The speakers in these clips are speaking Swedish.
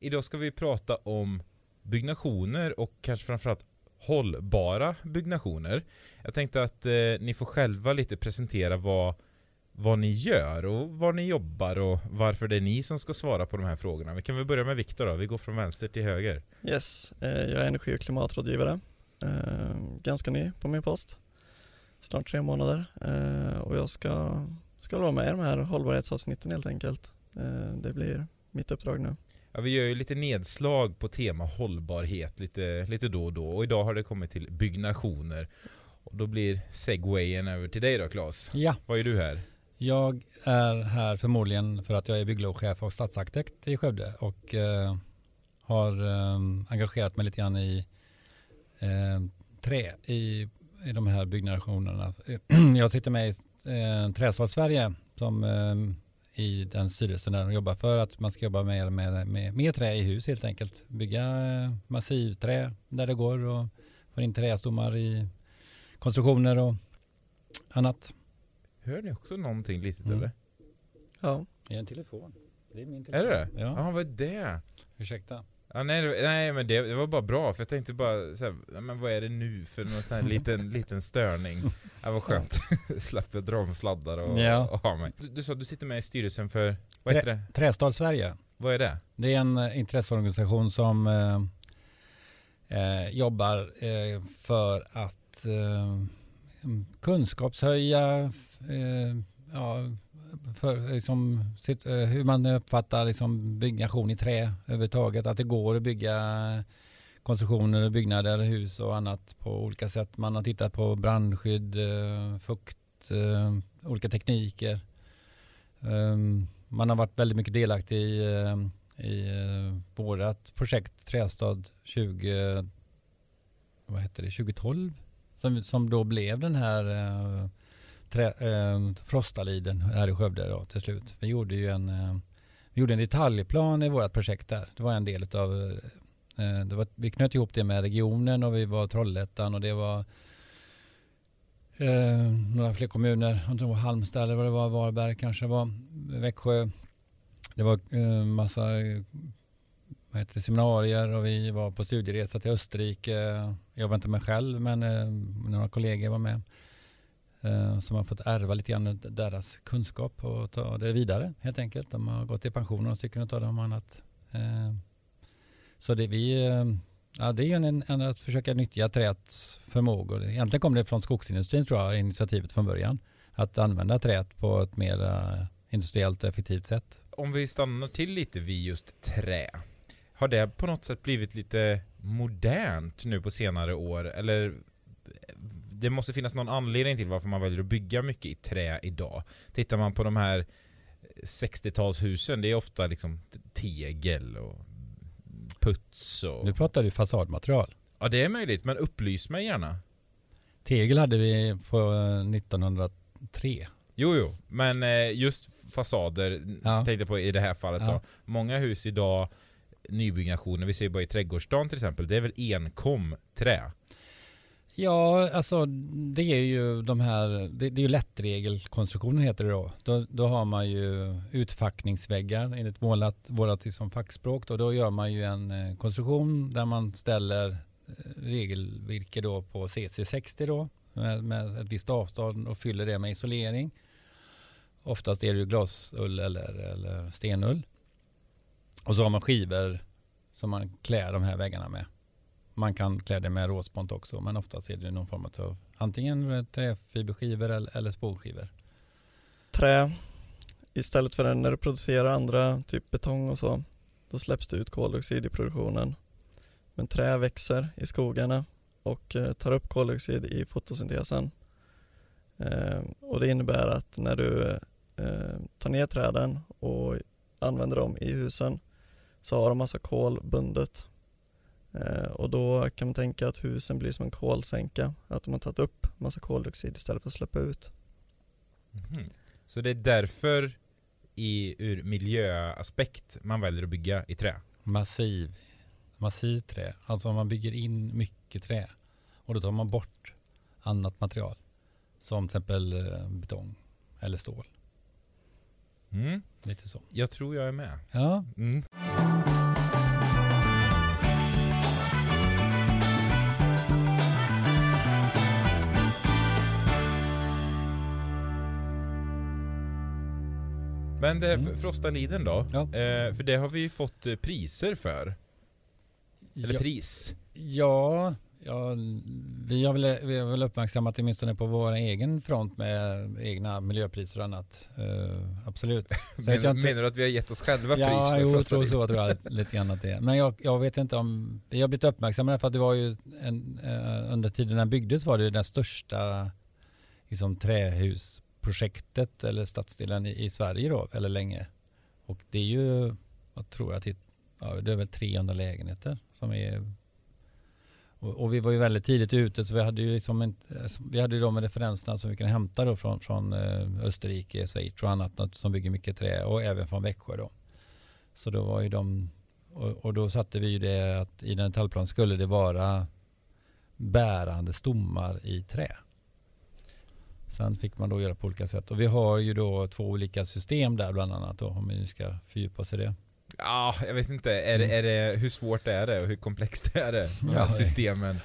Idag ska vi prata om byggnationer och kanske framförallt hållbara byggnationer. Jag tänkte att eh, ni får själva lite presentera vad, vad ni gör och var ni jobbar och varför det är ni som ska svara på de här frågorna. Vi kan väl börja med Viktor då, vi går från vänster till höger. Yes, eh, jag är energi och klimatrådgivare. Eh, ganska ny på min post. Snart tre månader eh, och jag ska, ska vara med i de här hållbarhetsavsnitten helt enkelt. Eh, det blir mitt uppdrag nu. Ja, vi gör ju lite nedslag på tema hållbarhet lite, lite då och då och idag har det kommit till byggnationer. Och då blir segwayen över till dig då Claes. Ja. Vad är du här? Jag är här förmodligen för att jag är bygglovschef och stadsarkitekt i Skövde och eh, har eh, engagerat mig lite grann i eh, trä i, i de här byggnationerna. Jag sitter med i eh, Trästad Sverige som eh, i den styrelsen där de jobbar för att man ska jobba mer med, med, med trä i hus helt enkelt. Bygga eh, massivträ där det går och få in trästommar i konstruktioner och annat. Hör ni också någonting litet mm. eller? Ja. Det är en telefon. Det är min telefon. Är det Ja. Ja, vad är det? Ursäkta. Ja, nej, nej men det, det, var bara bra för jag tänkte bara så men vad är det nu för någon sån här liten, liten störning? Det var skönt. Slapp jag dra om sladdar och, ja. och ha mig. Du, du sa du sitter med i styrelsen för, vad heter det? Trästad Sverige. Vad är det? Det är en eh, intresseorganisation som eh, eh, jobbar eh, för att eh, kunskapshöja eh, ja, för liksom, sitt, eh, hur man uppfattar liksom byggnation i trä överhuvudtaget. Att det går att bygga konstruktioner, byggnader, hus och annat på olika sätt. Man har tittat på brandskydd, eh, fukt, eh, olika tekniker. Ehm, man har varit väldigt mycket delaktig i, i vårt projekt Trästad 20, vad heter det, 2012 som, som då blev den här trä, eh, Frostaliden här i Skövde då, till slut. Vi gjorde ju en, eh, vi gjorde en detaljplan i vårt projekt där. Det var en del av eh, det var, vi knöt ihop det med regionen och vi var Trollhättan och det var eh, några fler kommuner. Jag tror det var Halmstad eller vad det var, Varberg kanske det var, Växjö. Det var eh, massa vad heter det, seminarier och vi var på studieresa till Österrike. Jag var inte med själv men eh, några kollegor var med. Eh, som har fått ärva lite grann deras kunskap och ta det vidare helt enkelt. De har gått i pension några stycken av dem annat. Eh, så det, vi, eh, ja, det är en, en, att försöka nyttja träets förmågor. Egentligen kom det från skogsindustrin tror jag, initiativet från början. Att använda träet på ett mer industriellt och effektivt sätt. Om vi stannar till lite vid just trä. Har det på något sätt blivit lite modernt nu på senare år? Eller det måste finnas någon anledning till varför man väljer att bygga mycket i trä idag. Tittar man på de här 60-talshusen, det är ofta liksom tegel och puts och... Nu pratar du fasadmaterial. Ja, det är möjligt, men upplys mig gärna. Tegel hade vi på 1903. Jo, jo, men eh, just fasader ja. tänkte på i det här fallet ja. då. Många hus idag, nybyggnationer, vi ser bara i trädgårdsstaden till exempel, det är väl enkom trä. Ja, alltså det är ju de här, det, det är ju lättregelkonstruktionen heter det då. då. Då har man ju utfackningsväggar enligt målat, vårat liksom fackspråk. Då, då gör man ju en eh, konstruktion där man ställer eh, regelvirke då på CC60 då med, med ett visst avstånd och fyller det med isolering. Oftast är det ju glasull eller, eller stenull. Och så har man skivor som man klär de här väggarna med. Man kan klä det med råspont också men oftast är det någon form av antingen träfiberskivor eller, eller spånskivor. Trä istället för när du producerar andra, typ betong och så, då släpps det ut koldioxid i produktionen. Men trä växer i skogarna och eh, tar upp koldioxid i fotosyntesen. Eh, och det innebär att när du eh, tar ner träden och använder dem i husen så har de massa kol bundet och då kan man tänka att husen blir som en kolsänka, att de har tagit upp massa koldioxid istället för att släppa ut. Mm. Så det är därför i, ur miljöaspekt man väljer att bygga i trä? Massiv, massiv trä, alltså man bygger in mycket trä och då tar man bort annat material som till exempel eh, betong eller stål. Mm. Lite så. Jag tror jag är med. Ja. Mm. Men det här Mm. Frostaliden då? Ja. Eh, för det har vi ju fått eh, priser för. Eller Ja, pris. ja, ja, vi har väl, vi har väl uppmärksammat åtminstone på vår egen front med egna miljöpriser och annat. Eh, absolut. Kan inte- menar du att vi har gett oss själva pris Ja, för jo, jag tror så tror jag lite grann att det är. Men jag, jag vet inte om, vi har blivit uppmärksammade för att det var ju en, eh, under tiden den byggdes var det ju den största liksom, projektet eller stadsdelen i, i Sverige då, eller länge. Och det är ju, jag tror att det, ja, det är väl 300 lägenheter som är och, och vi var ju väldigt tidigt ute så vi hade ju liksom inte, alltså, vi hade ju de referenserna som vi kunde hämta då från, från eh, Österrike, Schweiz och annat som bygger mycket trä och även från Växjö då. Så då var ju de, och, och då satte vi ju det att i den detaljplanen skulle det vara bärande stommar i trä. Sen fick man då göra på olika sätt och vi har ju då två olika system där bland annat då om vi nu ska fördjupa oss i det. Ja, jag vet inte. Är, Mm. är det, hur svårt är det och hur komplext är det? De här systemen.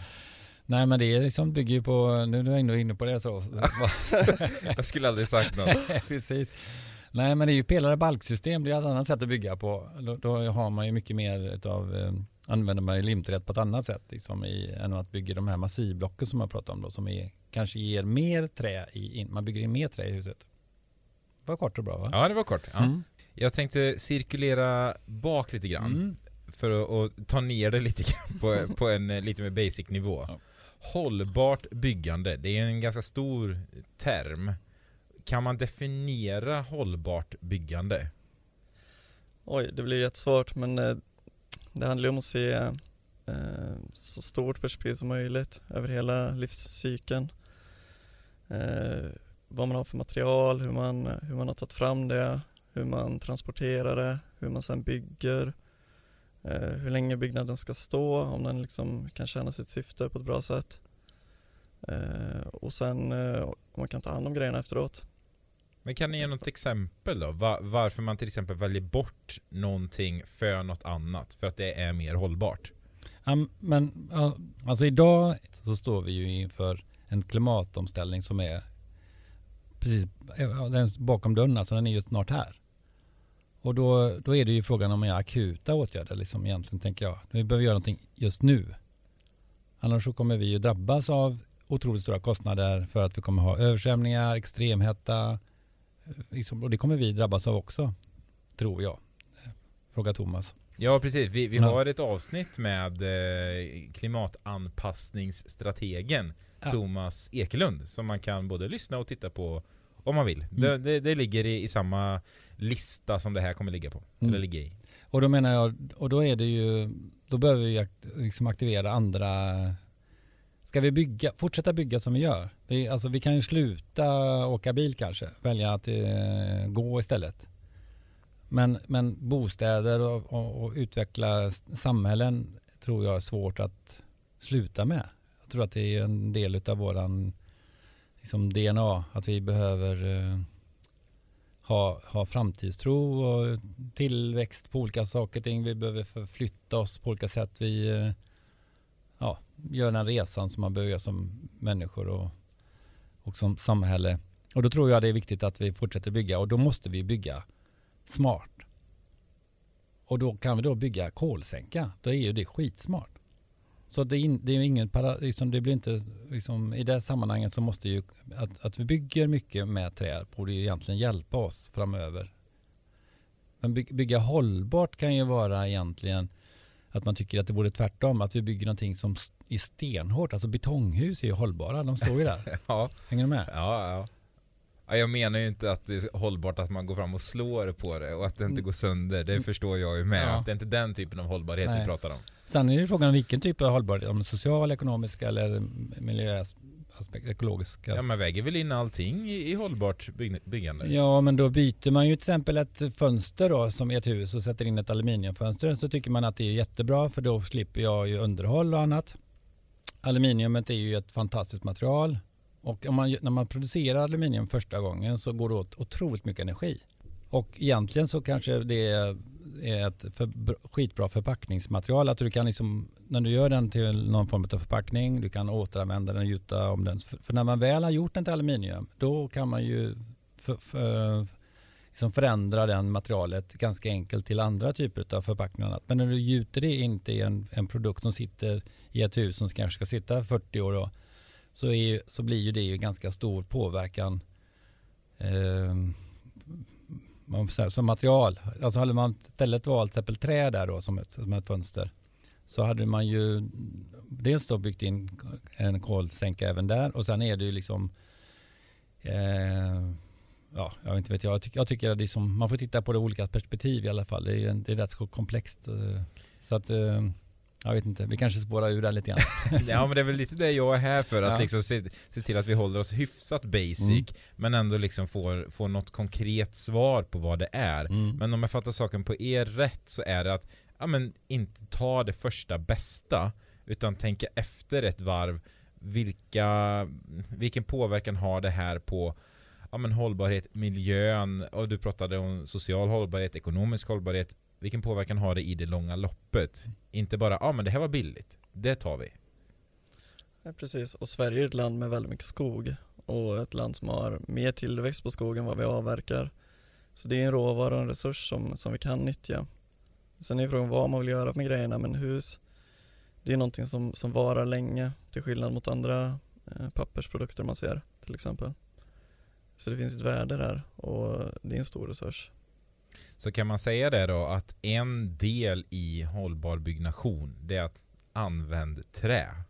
Nej men det är liksom bygger ju på, nu är jag ändå inne på det så. Jag skulle aldrig sagt något. Precis. Nej men det är ju pelare balksystem, det är ett annat sätt att bygga på. Då, då har man ju mycket mer utav, eh, använder man ju limträtt på ett annat sätt liksom i, än att bygga de här massivblocken som jag pratade om då som är, kanske ger mer trä i, in, man bygger in mer trä i huset. Det var kort och bra va? Ja, det var kort. Ja. Mm. Jag tänkte cirkulera bak lite grann. Mm. för att, att ta ner det lite grann på, på en eh, lite mer basic nivå. Ja. Hållbart byggande, det är en ganska stor term. Kan man definiera hållbart byggande? Oj, det blir jättesvårt men eh, det handlar ju om att se eh, så stort perspektiv som möjligt över hela livscykeln. Eh, vad man har för material, hur man, hur man har tagit fram det, hur man transporterar det, hur man sedan bygger, eh, hur länge byggnaden ska stå, om den liksom kan tjäna sitt syfte på ett bra sätt. Eh, och sen eh, om man kan ta hand om grejerna efteråt. Men kan ni ge något exempel då? Va- varför man till exempel väljer bort någonting för något annat? För att det är mer hållbart? Ja, men ja, alltså idag så står vi ju inför en klimatomställning som är precis är bakom dörren, alltså den är ju snart här. Och då, då är det ju frågan om akuta åtgärder liksom egentligen tänker jag. Vi behöver göra någonting just nu. Annars så kommer vi ju drabbas av otroligt stora kostnader för att vi kommer ha översvämningar, extremhetta. eh, Liksom, och det kommer vi drabbas av också, tror jag. Fråga Thomas. Ja precis, vi, vi har ett avsnitt med eh, klimatanpassningsstrategen Ja. Thomas Ekelund som man kan både lyssna och titta på om man vill. Mm. Det, det, det ligger i, i samma lista som det här kommer ligga på. Mm. Eller ligga i. Och då menar jag, och då är det ju, då behöver vi liksom aktivera andra Ska vi bygga, fortsätta bygga som vi gör? Vi, alltså vi kan ju sluta åka bil kanske, välja att eh, gå istället. Men, men bostäder och, och, och utveckla samhällen tror jag är svårt att sluta med. Jag tror att det är en del av våran liksom DNA, att vi behöver eh, ha, ha framtidstro och tillväxt på olika saker ting. Vi behöver förflytta oss på olika sätt. Vi eh, ja, gör den resan som man behöver göra som människor och, och som samhälle. Och då tror jag det är viktigt att vi fortsätter bygga och då måste vi bygga smart. Och då kan vi då bygga kolsänka. Då är ju det skitsmart. Så det in, det är ingen para, liksom det blir inte, liksom, i det sammanhanget så måste ju, att, att vi bygger mycket med trä borde ju egentligen hjälpa oss framöver. Men by, bygga hållbart kan ju vara egentligen att man tycker att det borde tvärtom, att vi bygger någonting som är stenhårt. Alltså betonghus är ju hållbara, de står ju där. Ja, Hänger du med? ja, ja. ja. Jag menar ju inte att det är hållbart att man går fram och slår på det och att det inte Mm. går sönder. Det förstår jag ju med. Ja. Det är inte den typen av hållbarhet vi Nej. pratar om. Sen är det frågan om vilken typ av hållbarhet, om social, ekonomisk eller miljöaspekt, ekologiska. Ja, man väger väl in allting i, i hållbart bygg, byggande? Ja, men då byter man ju till exempel ett fönster då som i ett hus och sätter in ett aluminiumfönster så tycker man att det är jättebra för då slipper jag ju underhåll och annat. Aluminiumet är ju ett fantastiskt material och man, när man producerar aluminium första gången så går det åt otroligt mycket energi. Och egentligen så kanske det är ett för, skitbra förpackningsmaterial att du kan liksom, när du gör den till någon form av förpackning, du kan återanvända den och gjuta om den. För, för när man väl har gjort den till aluminium, då kan man ju för, för, liksom förändra den materialet ganska enkelt till andra typer av förpackningar. Men när du gjuter det inte i en, en produkt som sitter i ett hus som kanske ska sitta 40 år då, så, är, så blir ju det ju ganska stor påverkan eh, som material. Alltså hade man istället valt till exempel trä där då som ett, som ett fönster så hade man ju dels då byggt in en kolsänka även där och sen är det ju liksom eh, ja, jag vet inte vet jag. Jag, tycker, jag tycker att det som, man får titta på det olika perspektiv i alla fall. Det är, det är rätt så komplext. Eh, så att eh, jag vet inte, vi kanske spårar ur där lite grann. ja men det är väl lite det jag är här för, att ja. liksom se, se, till att vi håller oss hyfsat basic mm. men ändå liksom får, får något konkret svar på vad det är. Mm. Men om jag fattar saken på er rätt så är det att ja, men inte ta det första bästa utan tänka efter ett varv vilka, vilken påverkan har det här på ja, men hållbarhet, miljön och du pratade om social hållbarhet, ekonomisk hållbarhet. Vilken påverkan har det i det långa loppet? Inte bara, ja men det här var billigt, det tar vi. Ja, precis, och Sverige är ett land med väldigt mycket skog och ett land som har mer tillväxt på skogen än vad vi avverkar. Så det är en råvara och en resurs som, som vi kan nyttja. Sen är frågan vad man vill göra med grejerna, men hus, det är någonting som, som varar länge till skillnad mot andra eh, pappersprodukter man ser till exempel. Så det finns ett värde där och det är en stor resurs. Så kan man säga det då att en del i hållbar byggnation det är att använda trä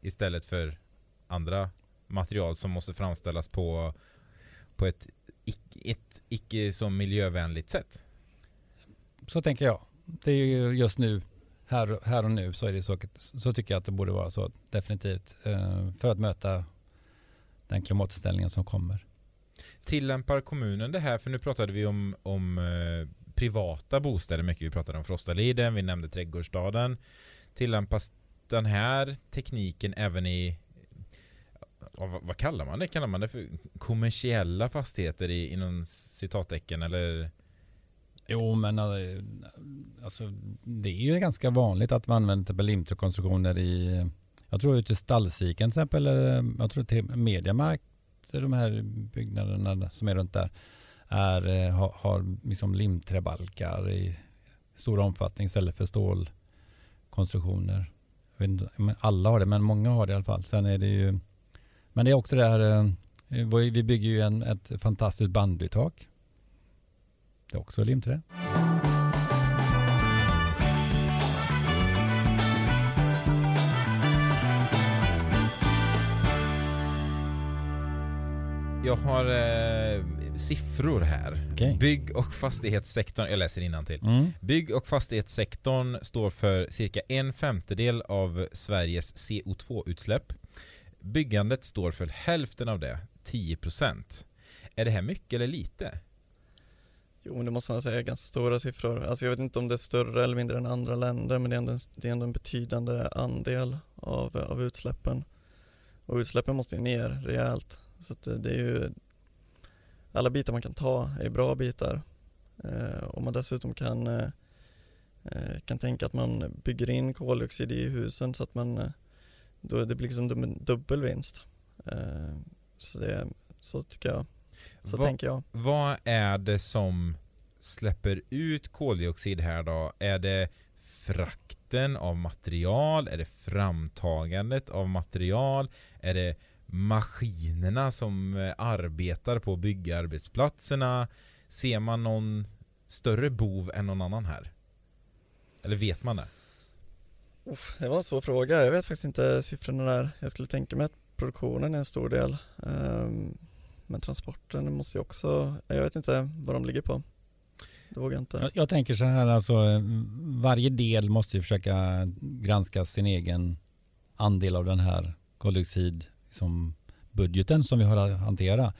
istället för andra material som måste framställas på, på ett, ett icke så miljövänligt sätt? Så tänker jag. Det är ju just nu, här, här och nu, så, är det så, så tycker jag att det borde vara så definitivt. Eh, för att möta den klimatomställningen som kommer. Tillämpar kommunen det här? För nu pratade vi om, om eh, privata bostäder mycket. Vi pratade om Frostaliden, vi nämnde Trädgårdsstaden. Tillämpas den här tekniken även i vad, vad kallar man det? Kallar man det för kommersiella fastigheter i, inom citattecken eller? Jo, men eh, alltså, det är ju ganska vanligt att man använder typ limtråkonstruktioner i jag tror ute i Stallsiken till exempel, jag tror till Mediamark de här byggnaderna som är runt där är, eh, har, har liksom limträbalkar i stor omfattning istället för stålkonstruktioner. Inte, alla har det, men många har det i alla fall. Sen är det ju, men det är också det här, eh, vi bygger ju en, ett fantastiskt bandytak. Det är också limträ. Jag har eh, siffror här. Okay. Bygg och fastighetssektorn, jag läser till. Mm. Bygg och fastighetssektorn står för cirka en femtedel av Sveriges CO2-utsläpp. Byggandet står för hälften av det, 10%. Är det här mycket eller lite? Jo, det måste man säga är ganska stora siffror. Alltså jag vet inte om det är större eller mindre än andra länder, men det är ändå en, det är ändå en betydande andel av, av utsläppen. Och utsläppen måste ju ner rejält. Så det är ju alla bitar man kan ta är bra bitar. Eh, om man dessutom kan, eh, eh, kan tänka att man bygger in koldioxid i husen så att man då det blir liksom dubbel vinst. Så, det, så tycker jag. Så Va, tänker jag. Vad är det som släpper ut koldioxid här då? Är det frakten av material? Är det framtagandet av material? Är det maskinerna som eh, arbetar på byggarbetsplatserna? Ser man någon större bov än någon annan här? Eller vet man det? Uff, det var en svår fråga. Jag vet faktiskt inte siffrorna där. Jag skulle tänka mig att produktionen är en stor del. Um, men transporten måste ju också, jag vet inte vad de ligger på. Det vågar jag inte. Jag, jag tänker så här, alltså, varje del måste ju försöka granska sin egen andel av den här koldioxid liksom budgeten som vi har att hantera.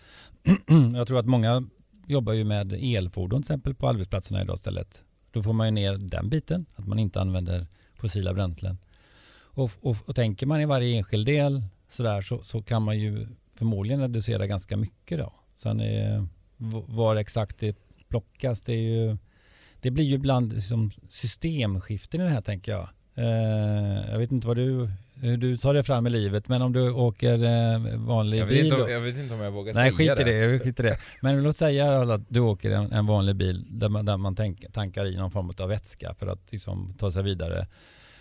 Jag tror att många jobbar ju med elfordon till exempel på arbetsplatserna idag istället. Då får man ju ner den biten, att man inte använder fossila bränslen. Och, och, och tänker man i varje enskild del sådär, så, så kan man ju förmodligen reducera ganska mycket då. Sen är, var exakt det plockas, det, är ju, det blir ju ibland liksom systemskiften i det här tänker jag. Eh, jag vet inte vad du hur du tar dig fram i livet. Men om du åker eh, vanlig Jag vet, bil. inte om, jag vet inte om jag vågar Nej, säga skit det. jag Skit i det. Men låt säga att du åker en, en vanlig bil där man, där man tänk, tankar i någon form av vätska för att liksom, ta sig vidare.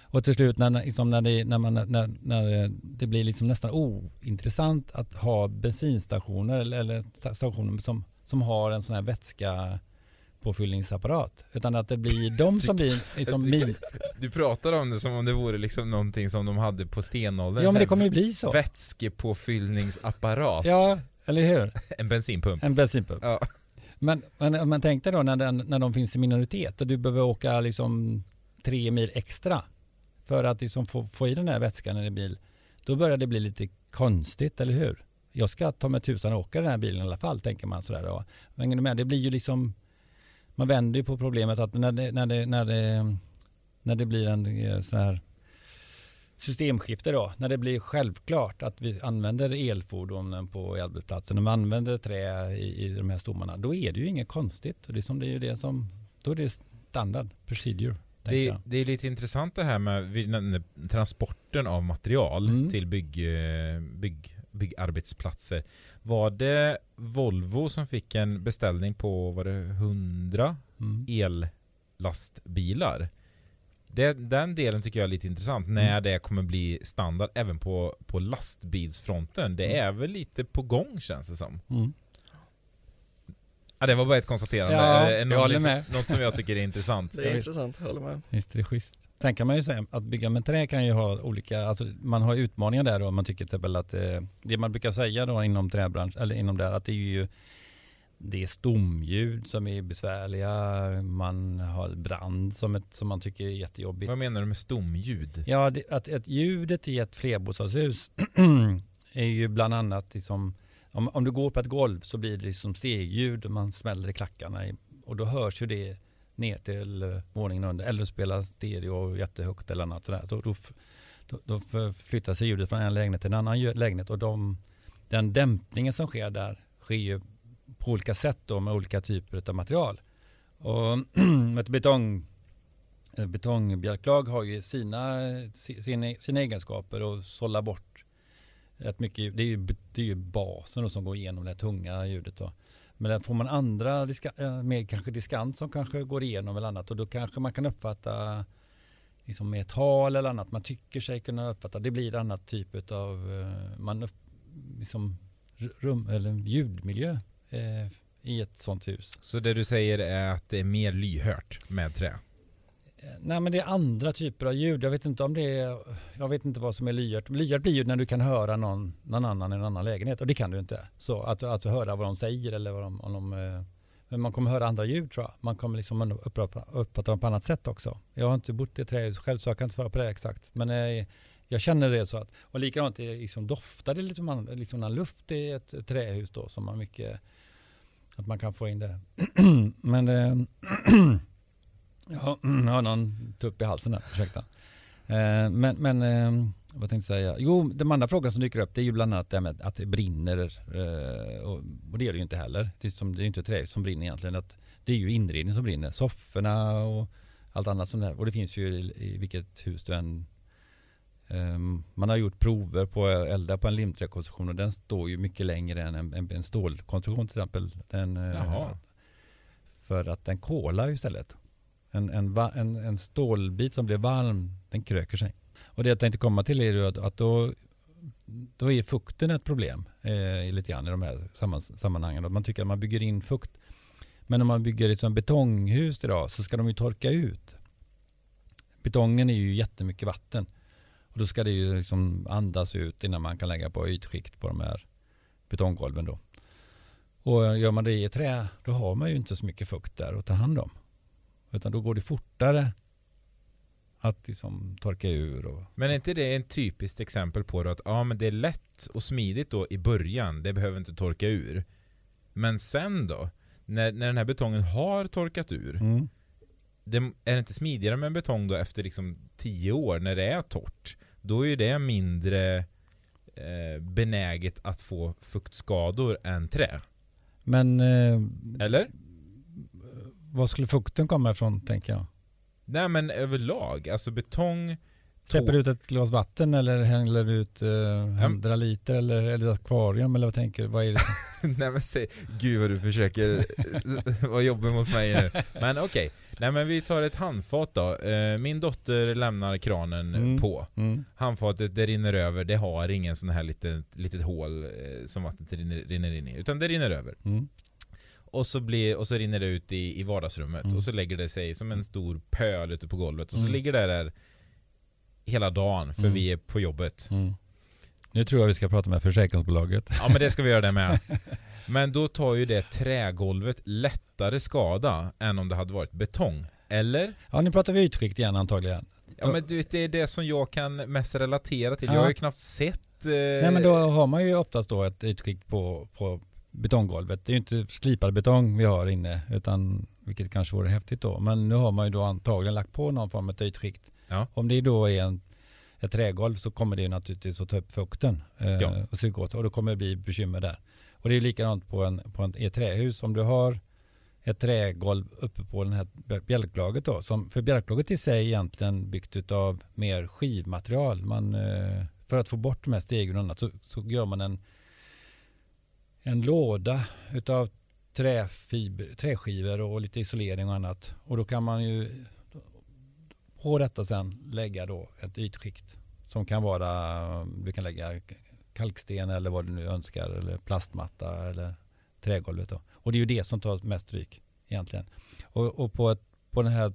Och till slut när, liksom, när, det, när, man, när, när det blir liksom nästan ointressant att ha bensinstationer eller, eller stationer som, som har en sån här vätska påfyllningsapparat. Utan att det blir de som blir liksom min... Du pratar om det som om det vore liksom någonting som de hade på stenåldern. Ja men det kommer ju bli så. Vätskepåfyllningsapparat. Ja, eller hur? En bensinpump. En bensinpump. Ja. Men, men om man tänkte då när, den, när de finns i minoritet och du behöver åka liksom tre mil extra för att liksom få, få i den här vätskan i en bil. Då börjar det bli lite konstigt, eller hur? Jag ska ta mig tusan och åka den här bilen i alla fall, tänker man sådär. Då. Men det blir ju liksom, man vänder ju på problemet att när det, när det, när det, när det blir en eh, sån här systemskifte då, när det blir självklart att vi använder elfordonen på arbetsplatsen och man använder trä i, i de här stommarna, då är det ju inget konstigt. Det, är som, det är ju det som, då är det standard, procedure. Det, det är lite intressant det här med transporten av material Mm. till bygg, eh, bygg, byggarbetsplatser. Var det Volvo som fick en beställning på var det 100 Mm. ellastbilar? Det, den delen tycker jag är lite intressant när Mm. det kommer bli standard även på, på lastbilsfronten. Det Mm. är väl lite på gång känns det som. Mm. Ja, det var bara ett konstaterande. Ja, Eh, jag håller som- med. Något som jag tycker är intressant. Det är intressant, jag håller med. Visst är det schysst. Sen kan man ju säga att bygga med trä kan ju ha olika, alltså man har utmaningar där då. Man tycker till exempel att eh, det man brukar säga då inom träbransch, eller inom där, att det är ju det är stomljud som är besvärliga, man har brand som, ett, som man tycker är jättejobbigt. Vad menar du med stomljud? Ja, det, att, att ljudet i ett flerbostadshus är ju bland annat liksom, om, om du går på ett golv så blir det liksom stegljud och man smäller i klackarna i, och då hörs ju det ner till eh, våningen under eller spela stereo jättehögt eller annat sådär. Då, då, då, då flyttar sig ljudet från en lägenhet till en annan lägenhet och de, den dämpningen som sker där sker ju på olika sätt då med olika typer av material. Och ett betong betongbjälklag har ju sina, sina, e-, sina egenskaper och sålla bort rätt mycket. Det är ju, det är ju basen då som går igenom det tunga ljudet. Då. Men där får man andra, diska, eh, mer kanske diskant som kanske går igenom eller annat och då kanske man kan uppfatta liksom med tal eller annat man tycker sig kunna uppfatta. Det blir en annan typ av eh, man upp, liksom, rum, eller ljudmiljö eh, i ett sånt hus. Så det du säger är att det är mer lyhört med trä? Nej men det är andra typer av ljud. Jag vet inte om det är, jag vet inte vad som är lyhört. Lyhört blir ju när du kan höra någon, någon annan i en annan lägenhet och det kan du inte. Så att, att höra vad de säger eller vad de, om de eh, men man kommer höra andra ljud tror jag. Man kommer liksom uppfatta, dem på annat sätt också. Jag har inte bott i ett trähus själv så jag kan inte svara på det exakt. Men jag, jag känner det så att, och likadant liksom doftar det lite man, liksom när luft i ett, trähus då som man mycket, att man kan få in det. men eh, Ja, jag har någon tupp i halsen här, ursäkta. Eh, Men, men eh, vad tänkte jag säga? Jo, de andra frågorna som dyker upp det är ju bland annat det här med att det brinner. eh, Och det är det ju inte heller. Det är, som, det är ju inte trähus som brinner egentligen. Att det är ju inredning som brinner. Sofforna och allt annat som det här. Och det finns ju i, vilket hus du än... eh, Man har gjort prover på att elda på en limträkonstruktion och den står ju mycket längre än en, en, en stålkonstruktion till exempel. Den, Jaha. för att den kolar ju istället. En, en, en, en stålbit som blir varm, den kröker sig. Och det jag tänkte komma till är ju att, att då, då är fukten ett problem eh, lite grann i de här sammanhangen. Man tycker att man bygger in fukt. Men om man bygger liksom betonghus idag så ska de ju torka ut. Betongen är ju jättemycket vatten. Och då ska det ju liksom andas ut innan man kan lägga på ytskikt på de här betonggolven då. Och gör man det i trä då har man ju inte så mycket fukt där att ta hand om. Utan då går det fortare att liksom torka ur. Och, Men är inte det ett typiskt exempel på att ja, men det är lätt och smidigt då i början, det behöver inte torka ur. Men sen då, när, när den här betongen har torkat ur, mm. det, är det inte smidigare med en betong då efter liksom 10 år när det är torrt? Då är ju det mindre eh, benäget att få fuktskador än trä. Men eh, Eller? Var skulle fukten komma ifrån tänker jag? Nej men överlag, alltså betong Släpper du ut ett glas vatten eller häller du ut uh, 100 liter eller, eller ett akvarium eller vad tänker du? Vad är det? Nej men säg, gud vad du försöker vara jobbig mot mig nu. Men okej, okay. nej men vi tar ett handfat då. Eh, min dotter lämnar kranen mm. på. Mm. Handfatet det rinner över, det har ingen sån här litet, litet hål eh, som vattnet rinner, rinner in i. Utan det rinner över. Mm. Och så, blir, och så rinner det ut i, i vardagsrummet mm. och så lägger det sig som en stor pöl ute på golvet och så mm. ligger det där hela dagen för mm. vi är på jobbet. Mm. Nu tror jag vi ska prata med försäkringsbolaget. Ja men det ska vi göra det med. Men då tar ju det trägolvet lättare skada än om det hade varit betong. Eller? Ja nu pratar vi ytskikt igen antagligen. Ja men du, det är det som jag kan mest relatera till. Ja. Jag har ju knappt sett... Eh... Nej men då har man ju oftast då ett ytskikt på, på betonggolvet. Det är ju inte slipad betong vi har inne utan vilket kanske vore häftigt då. Men nu har man ju då antagligen lagt på någon form av ytskikt. Ja. Om det då är en, ett trägolv så kommer det naturligtvis att ta upp fukten eh, ja. och psykos och då kommer det bli bekymmer där. Och det är likadant på, en, på en, ett trähus. Om du har ett trägolv uppe på den här bjälklaget då. Som, för bjälklaget i sig är egentligen byggt av mer skivmaterial. Man, eh, för att få bort de här stegen och annat så, så gör man en en låda utav träfiber, träskivor och lite isolering och annat. Och då kan man ju på detta sen lägga då ett ytskikt som kan vara, du kan lägga kalksten eller vad du nu önskar eller plastmatta eller trägolvet. Då. Och det är ju det som tar mest stryk egentligen. Och, och på, ett, på den här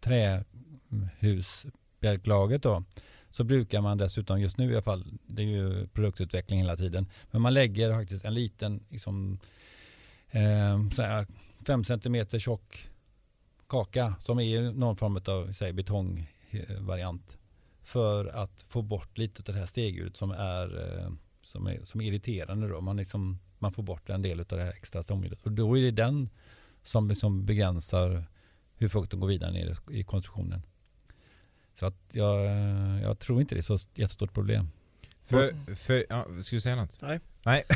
trähusbjälklaget då så brukar man dessutom just nu i alla fall, det är ju produktutveckling hela tiden, men man lägger faktiskt en liten liksom, eh, 5 cm tjock kaka som är någon form av säg, betongvariant för att få bort lite av det här stegljudet som är, eh, som är, som är irriterande. Då. Man, liksom, man får bort en del av det här extra stångljudet och då är det den som liksom begränsar hur fukten går vidare ner i konstruktionen. Så att jag, jag tror inte det är så jättestort problem. För, för ja, ska du säga något? Nej. Nej.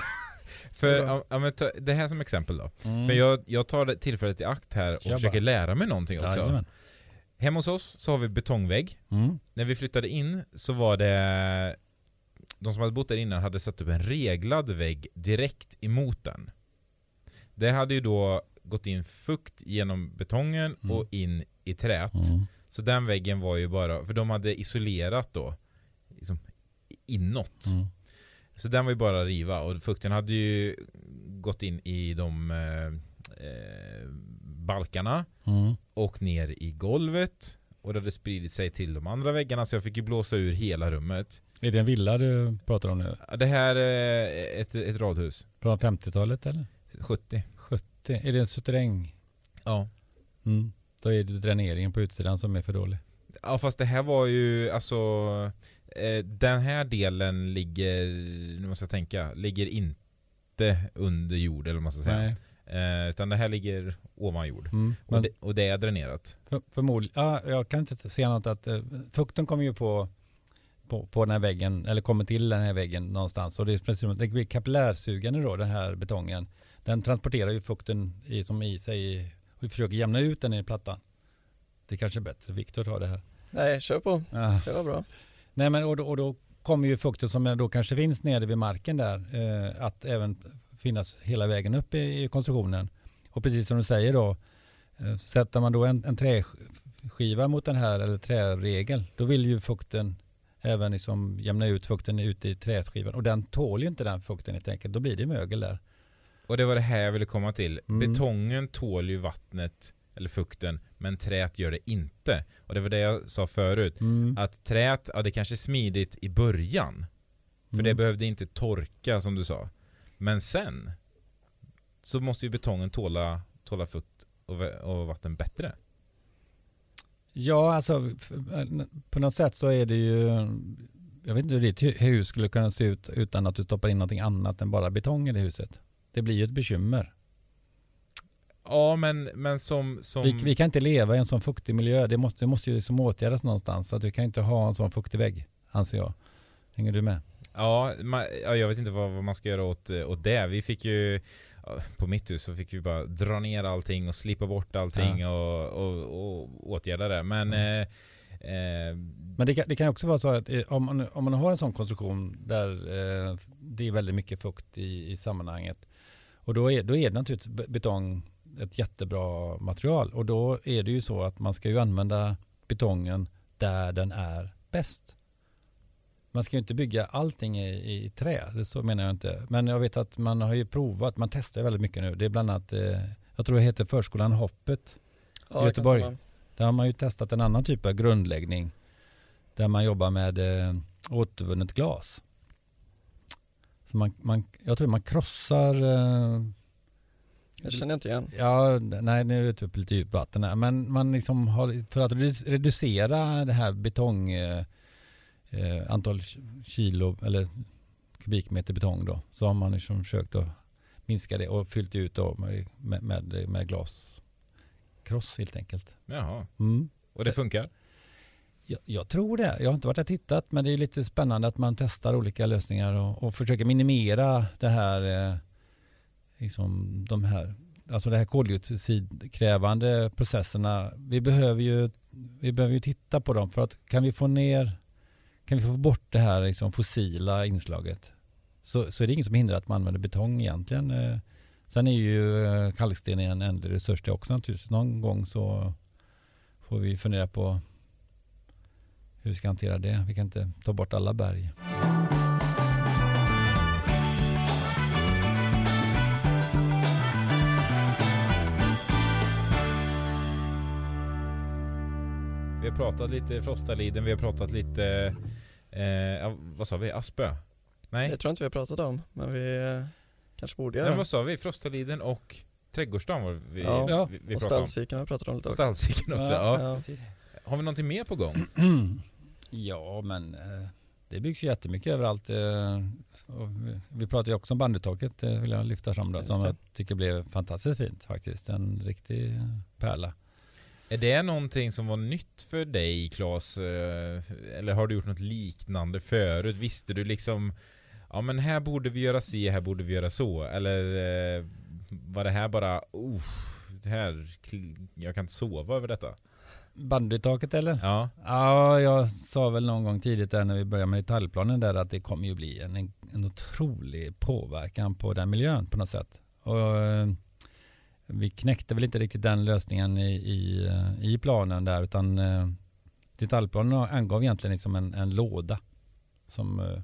för, ja, men ta, det här som exempel då. Mm. För jag, jag tar tillfället i akt här och Jabba. försöker lära mig någonting också. Jajamän. Hemma hos oss så har vi betongvägg. Mm. När vi flyttade in så var det de som hade bott där innan hade satt upp en reglad vägg direkt emot den. Det hade ju då gått in fukt genom betongen mm. och in i träet. Mm. Så den väggen var ju bara, för de hade isolerat då liksom inåt. Mm. Så den var ju bara att riva och fukten hade ju gått in i de eh, eh, balkarna mm. och ner i golvet och det hade spridit sig till de andra väggarna så jag fick ju blåsa ur hela rummet. Är det en villa du pratar om nu? Det här är ett, ett radhus. Från 50-talet eller? 70. 70. Är det en suterräng? Ja. Mm. Då är det dräneringen på utsidan som är för dålig. Ja fast det här var ju alltså eh, Den här delen ligger, nu måste jag tänka, ligger inte under jord eller vad man ska säga. Eh, utan det här ligger ovan jord. Mm, och, det, och, det, är dränerat. För, förmodligen, ja, jag kan inte se annat att eh, fukten kommer ju på, på, på den här väggen, eller kommer till den här väggen någonstans. Och det, är, det blir kapillärsugande då, den här betongen. Den transporterar ju fukten i, som i sig vi försöker jämna ut den i plattan. Det kanske är bättre. Viktor tar det här. Nej, kör på. Ja. Det var bra. Nej, men och då, och då kommer ju fukten som då kanske finns nere vid marken där eh, att även finnas hela vägen upp i, i, konstruktionen. Och precis som du säger då, eh, sätter man då en, en träskiva mot den här eller träregel, då vill ju fukten även liksom jämna ut fukten ute i träskivan och den tål ju inte den fukten helt enkelt. Då blir det mögel där. Och det var det här jag ville komma till. Mm. Betongen tål ju vattnet eller fukten men träet gör det inte. Och det var det jag sa förut. Mm. Att träet, ja det kanske är smidigt i början. För mm. det behövde inte torka som du sa. Men sen så måste ju betongen tåla, tåla fukt och, och vatten bättre. Ja, alltså på något sätt så är det ju jag vet inte hur ditt hus skulle kunna se ut utan att du stoppar in någonting annat än bara betong i det huset. Det blir ju ett bekymmer. Ja, men, men som... som... Vi, vi, kan inte leva i en sån fuktig miljö. Det måste, det måste ju liksom åtgärdas någonstans. Så att vi kan inte ha en sån fuktig vägg, anser jag. Hänger du med? Ja, man, ja jag vet inte vad, vad, man ska göra åt, åt det. Vi fick ju på mitt hus så fick vi bara dra ner allting och slipa bort allting ja. och, och, och åtgärda det. Men mm. eh, eh, Men det kan, det kan också vara så att eh, om man, om man har en sån konstruktion där eh, det är väldigt mycket fukt i, i sammanhanget och då är, då är det naturligtvis be- betong ett jättebra material och då är det ju så att man ska ju använda betongen där den är bäst. Man ska ju inte bygga allting i, i trä, det så menar jag inte. Men jag vet att man har ju provat, man testar väldigt mycket nu. Det är bland annat, eh, jag tror det heter förskolan Hoppet. Ja, det Göteborg. Där har man ju testat en annan typ av grundläggning där man jobbar med eh, återvunnet glas. Så man, man, jag tror man krossar, eh, Jag känner inte igen. ja, nej nu är ute på lite djupt vatten här, men man liksom har, för att redu- reducera det här betong, eh, eh, antal kilo eller kubikmeter betong då, så har man liksom försökt att minska det och fyllt ut då med, med, med, med glaskross helt enkelt. Jaha. Mm. Och det funkar? Jag, jag tror det. Jag har inte varit där och tittat men det är lite spännande att man testar olika lösningar och, och försöker minimera det här, eh, liksom de här, alltså det här koldioxidkrävande processerna. Vi behöver ju, vi behöver ju titta på dem för att kan vi få ner, kan vi få bort det här liksom fossila inslaget så, så är det inget som hindrar att man använder betong egentligen. Eh, Sen är ju eh, kalksten en ändlig resurs det också naturligtvis. Någon gång så får vi fundera på hur vi ska hantera det. Vi kan inte ta bort alla berg. Vi har pratat lite Frostaliden, vi har pratat lite, eh, ja, vad sa vi, Aspö? Nej, Det tror jag inte vi har pratat om, men vi eh, kanske borde Nej göra det. vad sa vi? Frostaliden och Trädgårdsdagen var vi, Ja. Ja. vi, vi Och pratade om. stallsiken har vi pratat om lite också. Stallsiken också, ja. Ja. precis. Har vi någonting mer på gång? ja, men eh, det byggs ju jättemycket överallt. eh, vi- pratar ju också om bandytaket, eh, vill jag lyfta fram då, som jag tycker blev fantastiskt fint faktiskt. En riktig pärla. Är det någonting som var nytt för dig Claes? Eller har du gjort något liknande förut? Visste du liksom Ja men här borde vi göra si, här borde vi göra så. Eller var det här bara oh, det här, jag kan inte sova över detta? Bandytaket eller? Ja, Ja, jag sa väl någon gång tidigt där när vi började med detaljplanen där att det kommer ju bli en, en otrolig påverkan på den miljön på något sätt. Och eh, vi knäckte väl inte riktigt den lösningen i, i, eh, i planen där utan eh, detaljplanen angav egentligen liksom en, en låda som,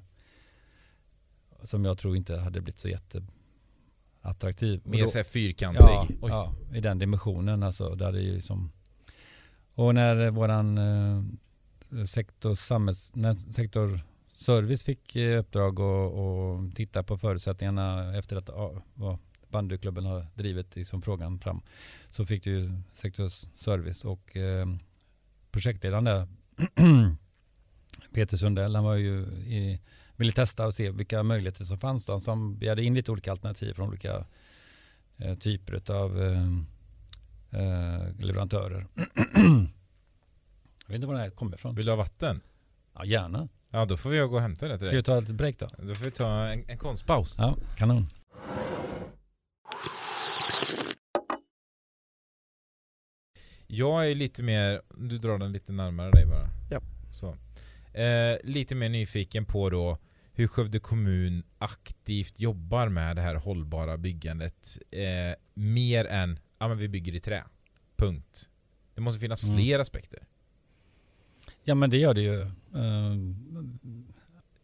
som jag tror inte hade blivit så jätteattraktiv. Och mer såhär fyrkantig. Ja, ja, i den dimensionen. Alltså, där det är ju som... Och när våran eh, sektor, samhälls, sektor service fick eh, uppdrag och, titta på förutsättningarna efter att ja, vad bandyklubben har drivit liksom frågan fram så fick du sektor service och eh, projektledaren där Peter Sundell han var ju i, ville testa och se vilka möjligheter som fanns då Han begärde in lite olika alternativ från olika eh, typer av eh, eh, leverantörer. Jag vet inte var det här kommer ifrån. Vill du ha vatten? Ja, gärna. Ja då får vi gå och hämta det till Ska dig. vi ta ett break då? Då får vi ta en, en konstpaus. Ja, kanon. Jag är lite mer, du drar den lite närmare dig bara. Ja. Så. Eh, lite mer nyfiken på då hur Skövde kommun aktivt jobbar med det här hållbara byggandet. Eh, mer än, ja men vi bygger i trä. Punkt. Det måste finnas Mm. fler aspekter. Ja men det gör det ju. Eh,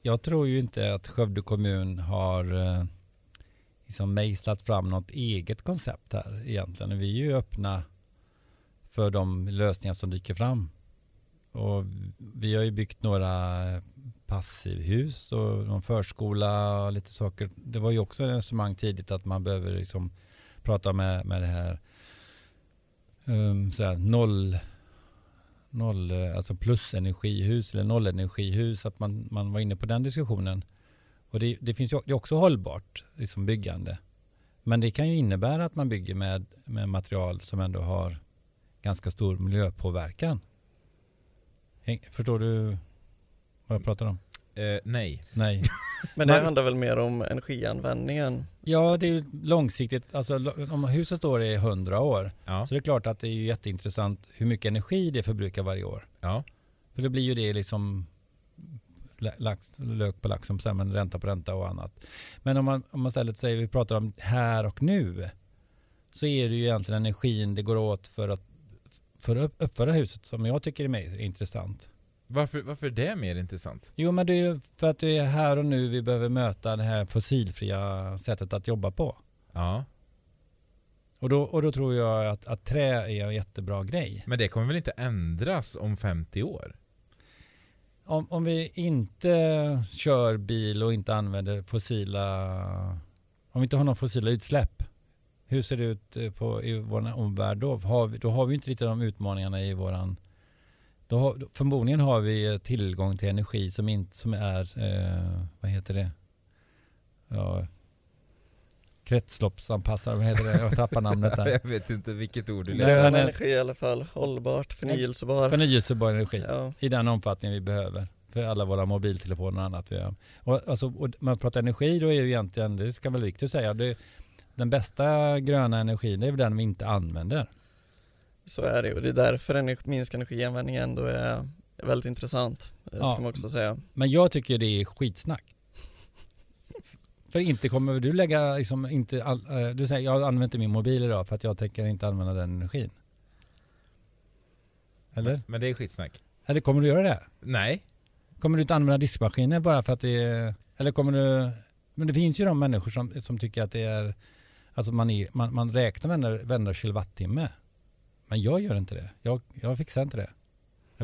Jag tror ju inte att Skövde kommun har eh, liksom mejslat fram något eget koncept här egentligen. Vi är ju öppna för de lösningar som dyker fram. Och vi har ju byggt några passivhus och någon förskola och lite saker. Det var ju också ett resonemang tidigt att man behöver liksom prata med, med det här, um, så här noll noll, eh, alltså plus energihus eller nollenergihus, att man, man var inne på den diskussionen. Och det, det finns ju det är också hållbart liksom byggande. Men det kan ju innebära att man bygger med, med material som ändå har ganska stor miljöpåverkan. Häng- Förstår du vad jag pratar om? Eh, nej. Nej. Men det Man- handlar väl mer om energianvändningen. Ja, det är ju långsiktigt. Alltså, om huset står i 100 år Ja. så det är klart att det är jätteintressant hur mycket energi det förbrukar varje år. Ja. För det blir ju det liksom lax, lök på lax som ränta på ränta och annat. Men om man, om man istället säger vi pratar om här och nu så är det ju egentligen energin det går åt för att, för att uppföra huset som jag tycker är mer intressant. Varför, varför är det mer intressant? Jo men det är ju för att det är här och nu vi behöver möta det här fossilfria sättet att jobba på. Ja. Och då, och då tror jag att, att trä är en jättebra grej. Men det kommer väl inte ändras om 50 år? Om, om vi inte kör bil och inte använder fossila, om vi inte har några fossila utsläpp, hur ser det ut eh, på, i vår omvärld då? Har vi, då har vi inte riktigt de utmaningarna i våran då har, förmodligen har vi tillgång till energi som, inte, som är, eh, vad heter det? Ja, kretsloppsanpassad, vad heter det? Jag tappar namnet där. jag vet inte vilket ord du läser. Grön energi i alla fall, hållbart, förnyelsebar. Förnyelsebar energi ja. i den omfattning vi behöver för alla våra mobiltelefoner och annat. Och, alltså, och man pratar energi då är ju egentligen, det ska väl Victor säga, det, den bästa gröna energin det är väl den vi inte använder. Så är det och det är därför en minskad energianvändning ändå är väldigt intressant. Eh, ja, ska man också säga. Men jag tycker det är skitsnack. För inte kommer du lägga, liksom, inte all, eh, du säger jag använder inte min mobil idag för att jag tänker inte använda den energin. Eller? Men, det är skitsnack. Eller kommer du göra det? Nej. Kommer du inte använda diskmaskiner bara för att det är, eller kommer du, men det finns ju de människor som, som tycker att det är, alltså man, är, man, man räknar varenda kilowattimme. Men jag gör inte det. Jag, jag fixar inte det.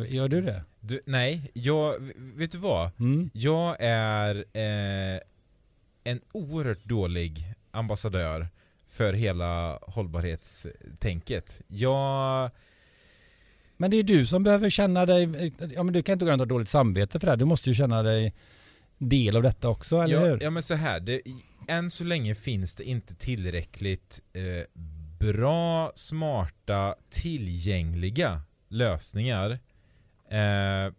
Gör du det? Du, nej, jag, vet du vad? Mm. Jag är eh, en oerhört dålig ambassadör för hela hållbarhetstänket. Jag... Men det är du som behöver känna dig, ja men du kan inte gå runt och ha dåligt samvete för det här. Du måste ju känna dig del av detta också, eller ja, hur? Ja men så här, det, än så länge finns det inte tillräckligt eh, bra, smarta, tillgängliga lösningar eh,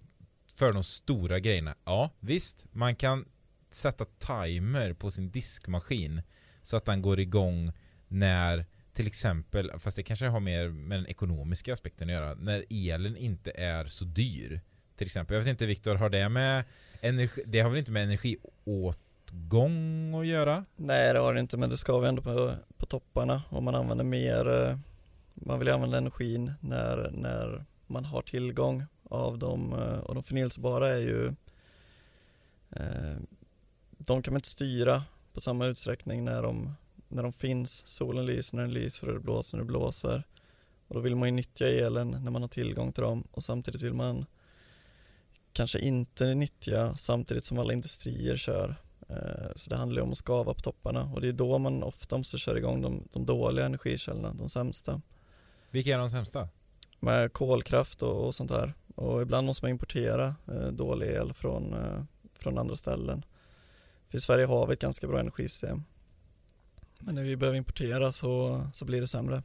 för de stora grejerna. Ja, visst, man kan sätta timer på sin diskmaskin så att den går igång när till exempel, fast det kanske har mer med den ekonomiska aspekten att göra, när elen inte är så dyr. Till exempel, jag vet inte Viktor, har det med energi, det har väl inte med motgång att göra? Nej det har det inte, men det ska vi ändå på, på topparna om man använder mer, eh, man vill använda energin när, när man har tillgång av dem eh, och de förnyelsebara är ju eh, de kan man inte styra på samma utsträckning när de, när de finns. Solen lyser när den lyser och det blåser när det blåser. Och då vill man ju nyttja elen när man har tillgång till dem och samtidigt vill man kanske inte nyttja samtidigt som alla industrier kör. Eh, så det handlar om att skava på topparna och det är då man ofta måste köra igång de, de dåliga energikällorna, de sämsta. Vilka är de sämsta? Med kolkraft och, och sånt här. Och ibland måste man importera eh, dålig el från, eh, från andra ställen. För i Sverige har vi ett ganska bra energisystem. Men när vi behöver importera så, så blir det sämre.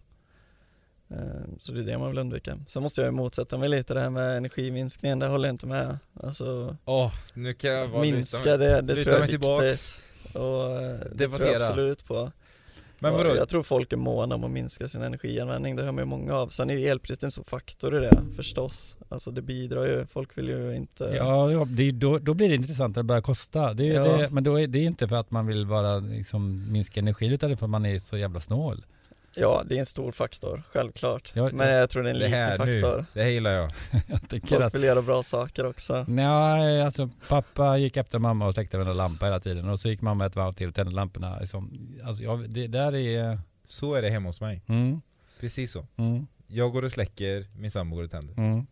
Eh, så det är det man vill undvika. Sen måste jag motsätta mig lite det här med energiminskningen, det håller jag inte med. Alltså, oh, nu kan jag minska det, det tror jag är viktigt. Och eh, det tror jag absolut på. Men vadå? Jag tror folk är måna om att minska sin energianvändning, det hör man ju många av. Sen är ju elpriset en stor faktor i det förstås. Alltså det bidrar ju, folk vill ju inte... Ja, det då, då blir det intressant att det börjar kosta. Det ja. det, men då är det inte för att man vill bara liksom minska energin utan det är för att man är så jävla snål. Ja, det är en stor faktor, självklart. Ja, men jag tror det är en liten faktor. Nu, det här gillar jag. jag Folk att... vill göra bra saker också. Nej, alltså pappa gick efter mamma och släckte en lampa hela tiden och så gick mamma ett varv till och tände lamporna. Liksom, alltså, jag, det där är... Så är det hemma hos mig. Mm. Precis så. Mm. Jag går och släcker, min sambo går och tänder. Mm.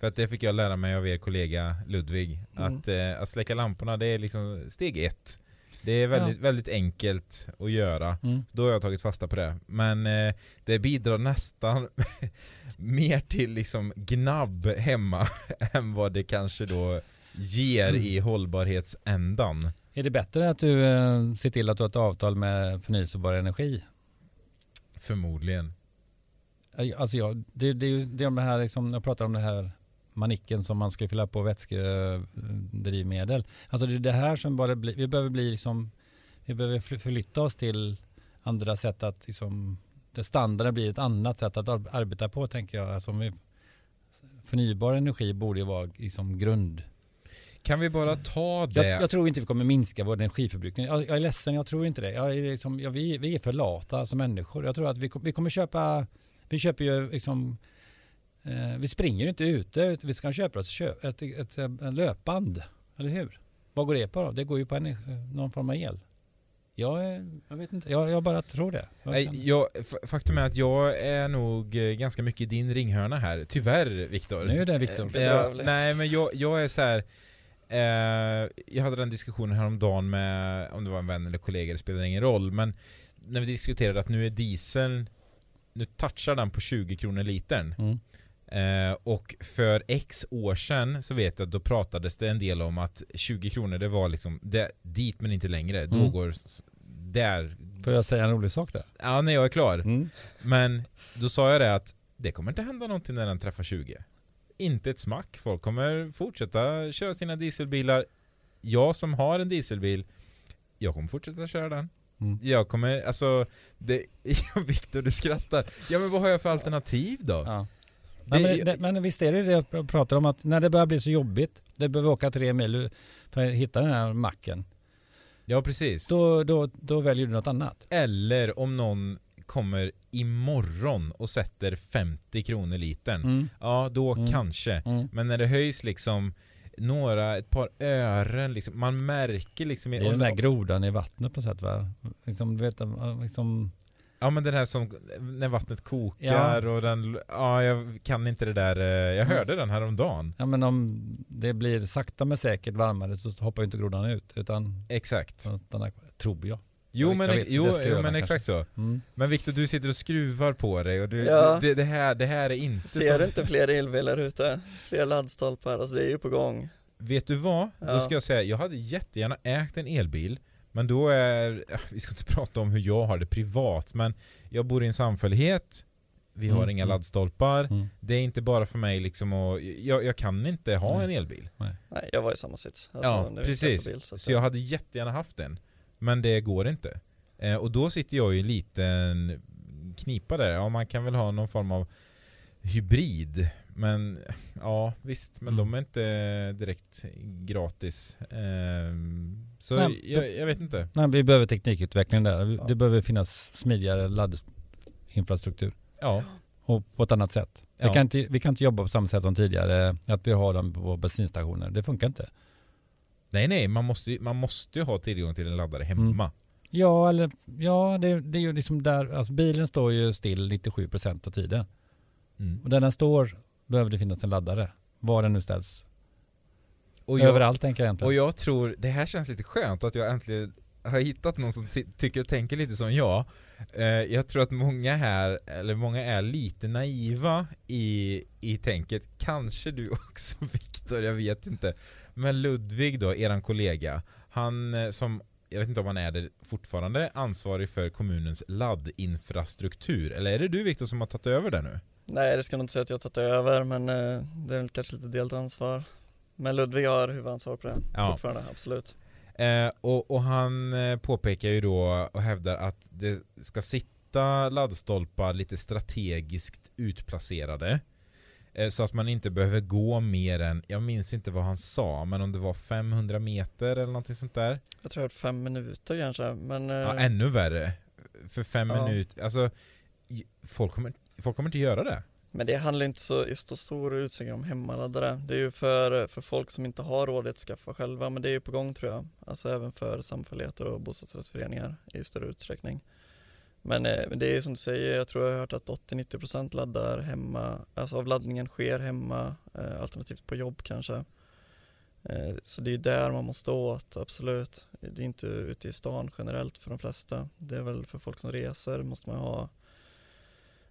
För att det fick jag lära mig av er kollega Ludvig. Mm. Att, eh, att släcka lamporna det är liksom steg ett. Det är väldigt, ja. väldigt enkelt att göra. Mm. Då har jag tagit fasta på det. Men eh, det bidrar nästan mer till liksom gnabb hemma än vad det kanske då ger mm. i hållbarhetsändan. Är det bättre att du eh, ser till att du har ett avtal med förnyelsebar energi? Förmodligen. Alltså ja, det, det är ju det, det här, liksom, jag pratar om det här manicken som man ska fylla på vätskedrivmedel. Alltså det är det här som bara blir, vi behöver bli liksom, vi behöver förflytta oss till andra sätt att liksom, det standarden blir ett annat sätt att arbeta på tänker jag. Alltså vi, förnybar energi borde ju vara liksom grund. Kan vi bara ta det? Jag, jag tror inte vi kommer minska vår energiförbrukning. Jag, jag är ledsen, jag tror inte det. Jag är liksom, jag, vi, vi är för lata som människor. Jag tror att vi, vi kommer köpa, vi köper ju liksom, eh, vi springer ju inte ute, vi ska köpa ett, kö- ett, ett, ett, ett löpband, eller hur? Vad går det på då? Det går ju på energi, någon form av el. Jag, jag vet inte, jag, jag bara tror det. Jag jag, faktum är att jag är nog eh, ganska mycket i din ringhörna här. Tyvärr, Viktor. Nu är det Viktor. Eh, nej, men jag, jag är så här. Eh, jag hade den diskussionen häromdagen med, om det var en vän eller kollega, det spelar ingen roll, men när vi diskuterade att nu är dieseln, nu touchar den på 20 kronor litern. Mm. Eh, och för x år sedan så vet jag att då pratades det en del om att 20 kronor det var liksom det, dit men inte längre. Då Mm. går där. Får jag säga en rolig sak där? Ja, när jag är klar. Mm. Men då sa jag det att det kommer inte hända någonting när den träffar 20. Inte ett smack. Folk kommer fortsätta köra sina dieselbilar. Jag som har en dieselbil, jag kommer fortsätta köra den. Mm. Jag kommer, alltså, det, Viktor du skrattar. Ja men vad har jag för alternativ då? Ja. Det- men, det, men visst är det det jag pratar om att när det börjar bli så jobbigt, det behöver åka tre mil för att hitta den här macken, Ja precis. då, då, då väljer du något annat. Eller om någon kommer imorgon och sätter 50 kronor litern. Mm. Ja, då Mm. kanske. Mm. Men när det höjs liksom några, ett par ören liksom, man märker liksom... Det är den där grodan i vattnet på sätt va? Liksom, du vet, liksom, Ja men den här som, när vattnet kokar och den, ja jag kan inte det där, eh, jag hörde den här om dagen. ja, men om det blir sakta men säkert varmare så hoppar ju inte grodan ut utan Exakt. stannar tror jag. Jo Jag men, vet, det jo, jo, jag men kanske. exakt så. Mm. Men Viktor du sitter och skruvar på dig och du, Ja. det, det, här, det här är inte Ser så... du inte fler elbilar ute? Fler laddstolpar, alltså det är ju på gång. Vet du vad? Då Ja. ska jag säga, jag hade jättegärna ägt en elbil men då är, vi ska inte prata om hur jag har det privat men jag bor i en samfällighet vi har Mm, inga mm. laddstolpar Mm. Det är inte bara för mig liksom att, jag, jag kan inte ha Nej. en elbil Nej, jag var i samma sits. Alltså, Ja, precis. Bil, så att Så jag hade jättegärna haft en Men det går inte eh, Och då sitter jag i en liten knipa där, ja man kan väl ha någon form av hybrid Men ja visst, men Mm. de är inte direkt gratis Ehm, Så Nej, jag, jag vet inte Nej, vi behöver teknikutveckling där. Ja. Det behöver finnas smidigare laddinfrastruktur Ja, och på ett annat sätt. Ja. Vi, kan inte, vi kan inte jobba på samma sätt som tidigare, att vi har dem på bensinstationer. Det funkar inte. nej nej, man måste, ju- man måste ha tillgång till en laddare hemma Ja, eller, ja det, det är ju liksom där, alltså bilen står ju still 97% av tiden. mm. Och där den står behöver det finnas en laddare. Var den nu ställs. Och, jag, Överallt tänker jag egentligen. och jag tror, det här känns lite skönt att jag äntligen har hittat någon som ty- tycker och tänker lite som jag. Eh, jag tror att många här, eller många är lite naiva i, i tänket. Kanske du också Viktor, jag vet inte. Men Ludvig då, eran kollega, han eh, som, jag vet inte om han är det fortfarande, ansvarig för kommunens laddinfrastruktur. Eller är det du Viktor som har tagit över det nu? Nej, det ska jag inte säga att jag har tagit över, men eh, det är väl kanske lite delat ansvar. Men Ludvig har huvudansvar på det Ja. fortfarande, absolut. Eh, och, och han eh, påpekar ju då och hävdar att det ska sitta laddstolpar lite strategiskt utplacerade. Eh, så att man inte behöver gå mer än, jag minns inte vad han sa, men om det var 500 meter eller någonting sånt där. Jag tror hört fem minuter kanske, men eh, Ja, ännu värre. För fem Ja. minuter, alltså folk kommer, folk kommer inte göra det. Men det handlar inte så i så stor utsträckning om hemmaladdare. Det är ju för, för folk som inte har råd att skaffa själva, men det är ju på gång tror jag. Alltså även för samfälligheter och bostadsrättsföreningar i större utsträckning. Men, eh, det är ju som du säger, jag tror jag har hört att 80-90% laddar hemma, alltså av laddningen sker hemma, eh, alternativt på jobb kanske. Eh, så det är ju där man måste åt, absolut. Det är inte ute i stan generellt för de flesta. Det är väl för folk som reser måste man ha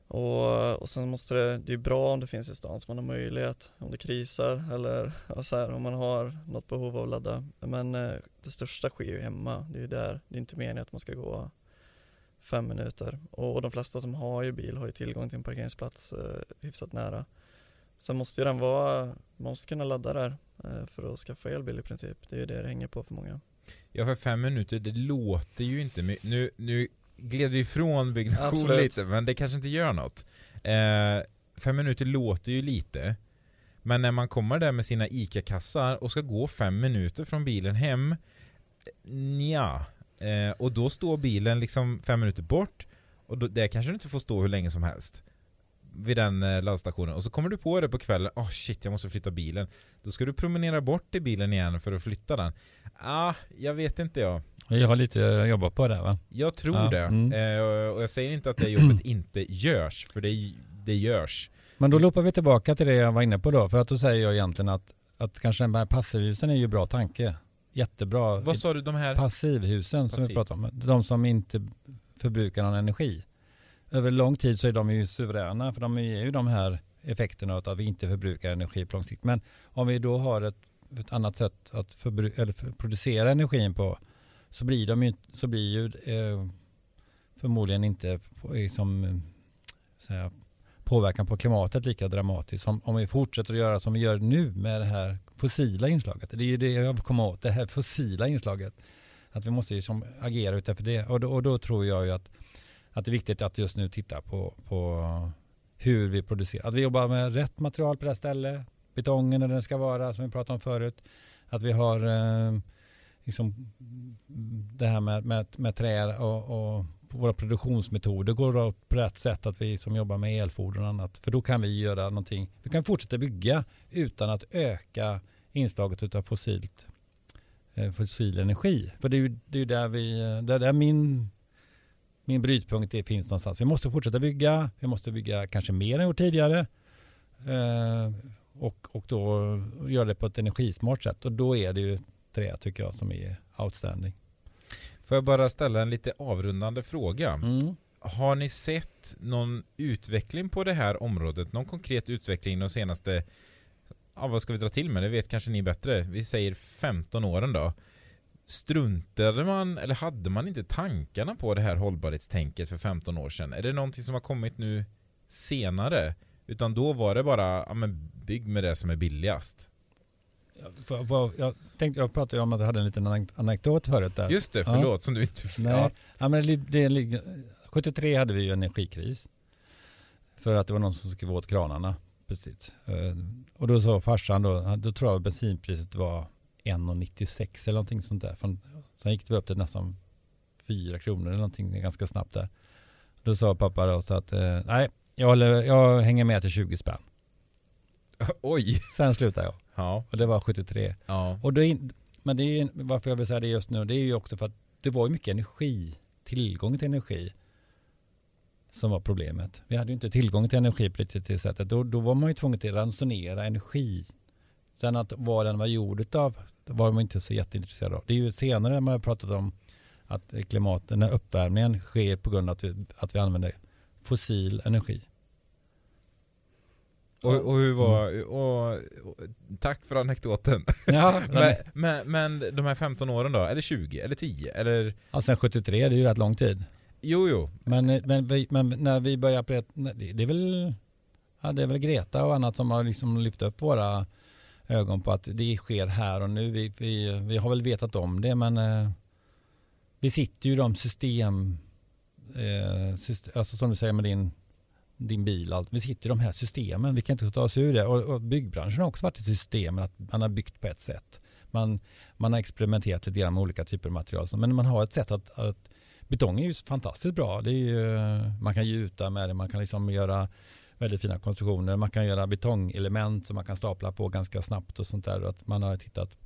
och, och sen måste det, det är bra om det finns i stan så man har möjlighet om det krisar eller ja, så här, om man har något behov av att ladda. Men eh, det största sker ju hemma, det är ju där, det är inte meningen att man ska gå fem minuter. Och, och de flesta som har ju bil har ju tillgång till en parkeringsplats eh, hyfsat nära. Sen måste ju den vara, man måste kunna ladda där eh, för att skaffa elbil i princip. Det är ju det det hänger på för många. Ja för fem minuter, det låter ju inte mycket. Nu, nu gled vi ifrån byggnation Absolut. lite, men det kanske inte gör något. Eh, fem minuter låter ju lite. Men när man kommer där med sina ICA-kassar och ska gå fem minuter från bilen hem, ja. Eh, och då står bilen liksom fem minuter bort och då, där kanske du inte får stå hur länge som helst vid den eh, laddstationen och så kommer du på det på kvällen, åh oh shit jag måste flytta bilen. Då ska du promenera bort i bilen igen för att flytta den. Ah, jag vet inte jag. Jag har lite att jobba på där va? Jag tror Ja, det. mm. Eh, och jag säger inte att det jobbet inte görs, för det, det görs. Men då loppar vi tillbaka till det jag var inne på då. För att då säger jag egentligen att, att kanske den här passivhusen är ju bra tanke. Jättebra. Vad sa du, de här? Passivhusen som Passiv. vi pratar om. De som inte förbrukar någon energi. Över lång tid så är de ju suveräna för de ger ju de här effekterna av att vi inte förbrukar energi på lång sikt. Men om vi då har ett, ett annat sätt att producera energin på så blir, de ju, så blir ju eh, förmodligen inte eh, liksom, eh, säga, påverkan på klimatet lika dramatisk som om vi fortsätter att göra som vi gör nu med det här fossila inslaget. Det är ju det jag vill komma åt, det här fossila inslaget. Att vi måste liksom agera utifrån det. Och då, och då tror jag ju att, att det är viktigt att just nu titta på, på hur vi producerar. Att vi jobbar med rätt material på det här stället. Betongen där den ska vara som vi pratade om förut. Att vi har eh, liksom, det här med, med, med trä och, och våra produktionsmetoder går på rätt sätt. Att vi som jobbar med elfordon och annat. För då kan vi göra någonting. Vi kan fortsätta bygga utan att öka inslaget av fossilt eh, fossil energi. För det är ju, det är ju där, vi, där, där min, min brytpunkt är, finns någonstans. Vi måste fortsätta bygga, vi måste bygga kanske mer än gjort tidigare. Eh, och, och då göra det på ett energismart sätt. Och då är det ju trä tycker jag som är outstanding. Får jag bara ställa en lite avrundande fråga? Mm. Har ni sett någon utveckling på det här området? Någon konkret utveckling de senaste, ja vad ska vi dra till med? Det vet kanske ni bättre. Vi säger 15 åren då. Struntade man, eller hade man inte tankarna på det här hållbarhetstänket för 15 år sedan? Är det någonting som har kommit nu senare? Utan då var det bara, ja men bygg med det som är billigast. För, för, jag, tänkte, jag pratade ju om att jag hade en liten anek- anekdot förut där. Just det, Ja. förlåt som du inte... Nej. Ja. Ja, men det, det, ligger- 73 hade vi ju energikris. För att det var någon som skrev åt kranarna. Precis. Eh, Och då sa farsan då, då tror jag bensinpriset var 1,96 eller någonting sånt där. Sen gick det upp till nästan 4 kronor eller någonting ganska snabbt där. Då sa pappa då så att eh, nej, jag, håller, jag hänger med till 20 spänn. Oj! Sen slutade jag Ja, och det var 73. ja. Och då men det är, varför jag vill säga det just nu, det är ju också för att det var ju mycket energi, tillgång till energi som var problemet. Vi hade ju inte tillgång till energi på det, sättet. Då, då var man ju tvungen att ransonera energi. Sen att vad den var gjord av var man inte så jätteintresserad av. Det är ju senare man har pratat om att klimat, den här uppvärmningen sker på grund av att vi, att vi använder fossil energi. Och, och hur var... Och, och, tack för anekdoten. Ja, Men, men, men de här 15 åren då? Eller 20? Eller 10? Eller... ja, sen 73, det är ju rätt lång tid. Jo, jo. Men, men, men när vi börjar på det, det det är väl, ja, det är väl Greta och annat som har liksom lyft upp våra ögon på att det sker här och nu. Vi, vi, vi har väl vetat om det men eh, vi sitter ju i de system, eh, system, alltså som du säger med din, din bil, allt. vi sitter i de här systemen, vi kan inte ta oss ur det. Och, och byggbranschen har också varit i systemen, att man har byggt på ett sätt. Man, man har experimenterat lite grann med olika typer av material, men man har ett sätt att, att Betong är ju fantastiskt bra. Det är ju, man kan gjuta med det, man kan liksom göra väldigt fina konstruktioner. Man kan göra betongelement som man kan stapla på ganska snabbt och sånt där. Att man har tittat.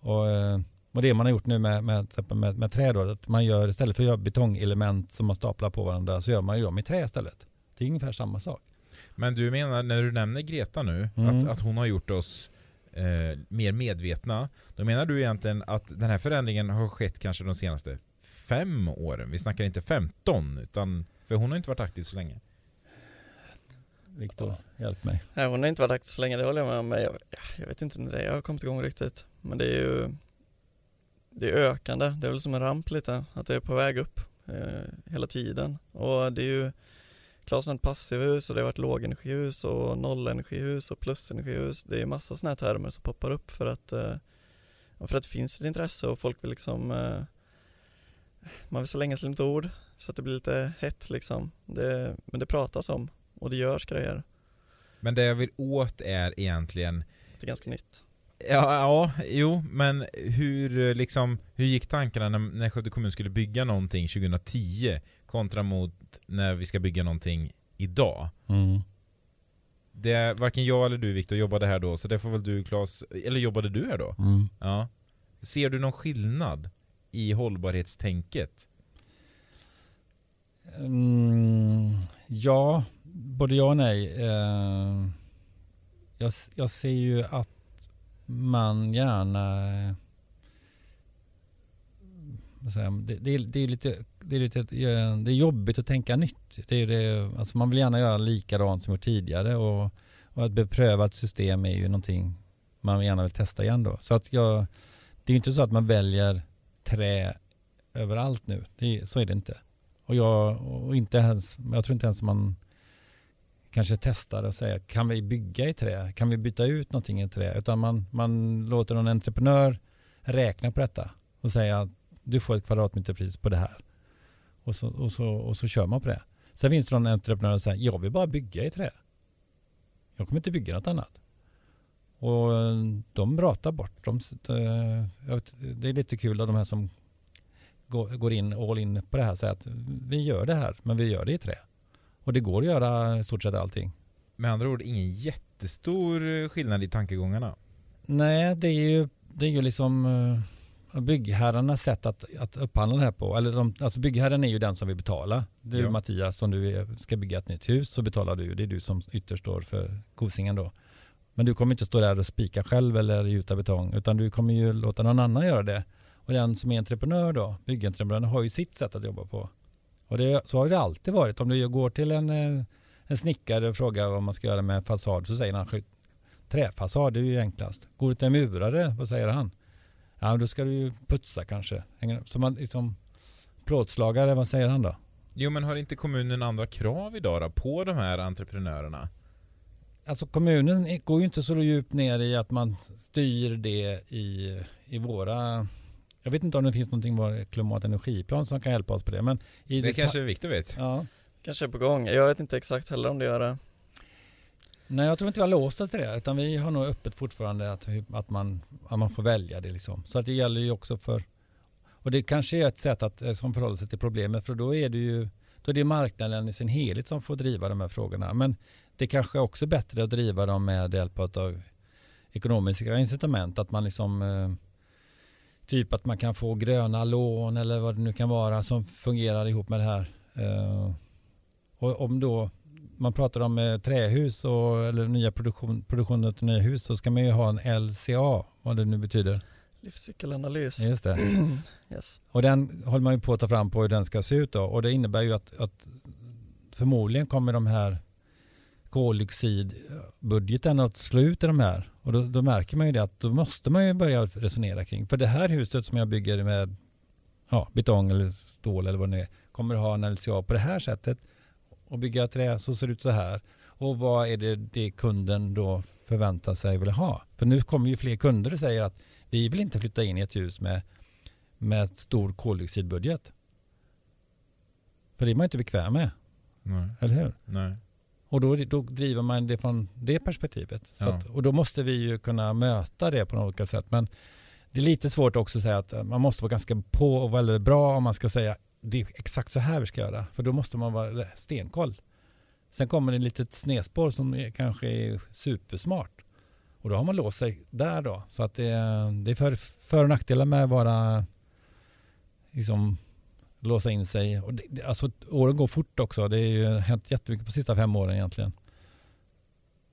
Och, eh, och det man har gjort nu med, med, med, med trä då, att man gör istället för att göra betongelement som man staplar på varandra så gör man ju dem i trä istället. Det är ungefär samma sak. Men du menar, när du nämner Greta nu, Mm. att, att hon har gjort oss eh, mer medvetna. Då menar du egentligen att den här förändringen har skett kanske de senaste fem åren? Vi snackar inte 15, utan, för hon har inte varit aktiv så länge. Viktor, hjälp mig. Nej, hon har inte varit aktiv så länge, det håller jag med om. Men jag, jag vet inte när det är jag har kommit igång riktigt. Men det är ju det är ökande. Det är väl som en ramp lite, att det är på väg upp eh, hela tiden. Och det är ju klart ett passivhus och det har varit lågenergihus och nollenergihus och plusenergihus. Det är massa sådana här termer som poppar upp för att, eh, för att det finns ett intresse och folk vill liksom eh, man vill slänga sig lite ord så att det blir lite hett liksom. Det, men det pratas om och det görs grejer. Men det jag vill åt är egentligen Det är ganska nytt. Ja, ja, jo, men hur, liksom, hur gick tankarna när, när Skövde kommun skulle bygga någonting 2010 kontra mot när vi ska bygga någonting idag? Mm. Det, varken jag eller du Viktor jobbade här då, så det får väl du Claes, eller jobbade du här då? Mm. Ja. Ser du någon skillnad i hållbarhetstänket? Mm, ja, både ja och nej. Eh, jag, jag ser ju att man gärna... Det, det, är lite, det, är lite, eh, det är jobbigt att tänka nytt. Det är det, alltså man vill gärna göra likadant som gjort tidigare och, och ett beprövat system är ju någonting man gärna vill testa igen då. Så att jag, det är ju inte så att man väljer trä överallt nu. Det är, så är det inte. Och jag, och inte ens, jag tror inte ens man kanske testar och säger kan vi bygga i trä? Kan vi byta ut någonting i trä? Utan man, man låter någon entreprenör räkna på detta och säga att du får ett kvadratmeterpris på det här. Och så, och, så, och så kör man på det. Sen finns det någon entreprenör som säger jag vill bara bygga i trä. Jag kommer inte bygga något annat. Och eh, de ratar bort. De, eh, det är lite kul av de här som går går in all in på det här. Säger att vi gör det här, men vi gör det i trä. Och det går att göra i stort sett allting. Med andra ord, ingen jättestor skillnad i tankegångarna. Nej, det är ju, det är ju liksom eh, byggherrarnas sätt att, att upphandla det här på. Eller de, alltså byggherren är ju den som vill betala. Du Ja. Mattias, om du ska bygga ett nytt hus så betalar du. Det är du som ytterst står för kosingen då. Men du kommer inte stå där och spika själv eller gjuta betong utan du kommer ju låta någon annan göra det. Och den som är entreprenör då, byggentreprenören, har ju sitt sätt att jobba på. Och det, så har det alltid varit. Om du går till en, eh, en snickare och frågar vad man ska göra med fasad så säger han "Skjut- träfasad, det är ju enklast. Går du till en murare, vad säger han? Ja, då ska du ju putsa kanske. Så man liksom, plåtslagare, vad säger han då? Jo, men har inte kommunen andra krav idag då, på de här entreprenörerna? Alltså kommunen går ju inte så djupt ner i att man styr det i, i våra... Jag vet inte om det finns någonting i vår klimat och energiplan som kan hjälpa oss på det. Men i Det deta- kanske Viktor vet? Ja. Kanske är på gång. Jag vet inte exakt heller om det gör det. Nej, jag tror inte vi har låst oss till det. Utan vi har nog öppet fortfarande att, att, man, att man får välja det. Liksom. Så att det gäller ju också för... Och det kanske är ett sätt att, eh, som förhåller sig till problemet. För då är det ju då är det marknaden i sin helhet som får driva de här frågorna. Men det kanske är också bättre att driva dem med hjälp av ekonomiska incitament. Att man liksom... Eh, typ att man kan få gröna lån eller vad det nu kan vara som fungerar ihop med det här. Eh, och om då man pratar om eh, trähus och, eller nya produktion, produktion av nya hus så ska man ju ha en LCA, vad det nu betyder. Livscykelanalys. Just det. Yes. Och den håller man ju på att ta fram på hur den ska se ut då. Och det innebär ju att, att förmodligen kommer de här koldioxidbudgeten att slå ut i de här. Och då, då märker man ju det att då måste man ju börja resonera kring. För det här huset som jag bygger med ja, betong eller stål eller vad det nu är kommer att ha en LCA på det här sättet och bygga trä så ser det ut så här. Och vad är det, det kunden då förväntar sig vill ha? För nu kommer ju fler kunder och säger att vi vill inte flytta in i ett hus med, med stor koldioxidbudget. För det är man inte bekväm med, Nej. eller hur? Nej. Och då, då driver man det från det perspektivet. Ja. att, och då måste vi ju kunna möta det på något sätt. Men det är lite svårt också att säga att man måste vara ganska på och väldigt bra om man ska säga det är exakt så här vi ska göra. För då måste man vara stenkoll. Sen kommer det ett litet snedspår som är, kanske är supersmart. Och då har man låst sig där då. Så att det, det är för, för och nackdelar med att vara liksom låsa in sig. Och det, alltså, åren går fort också. Det har ju hänt jättemycket på sista fem åren egentligen.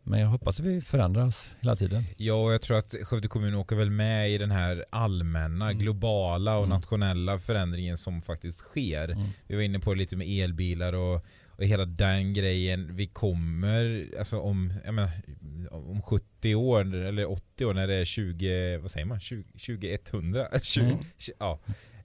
Men jag hoppas att vi förändrar oss hela tiden. Ja, och jag tror att Skövde kommun åker väl med i den här allmänna, Mm. globala och Mm. nationella förändringen som faktiskt sker. Mm. Vi var inne på lite med elbilar och, och hela den grejen. Vi kommer, alltså om, menar, om 70 år eller 80 år när det är 20, vad säger man, 20, 2100? 20, Mm. ja.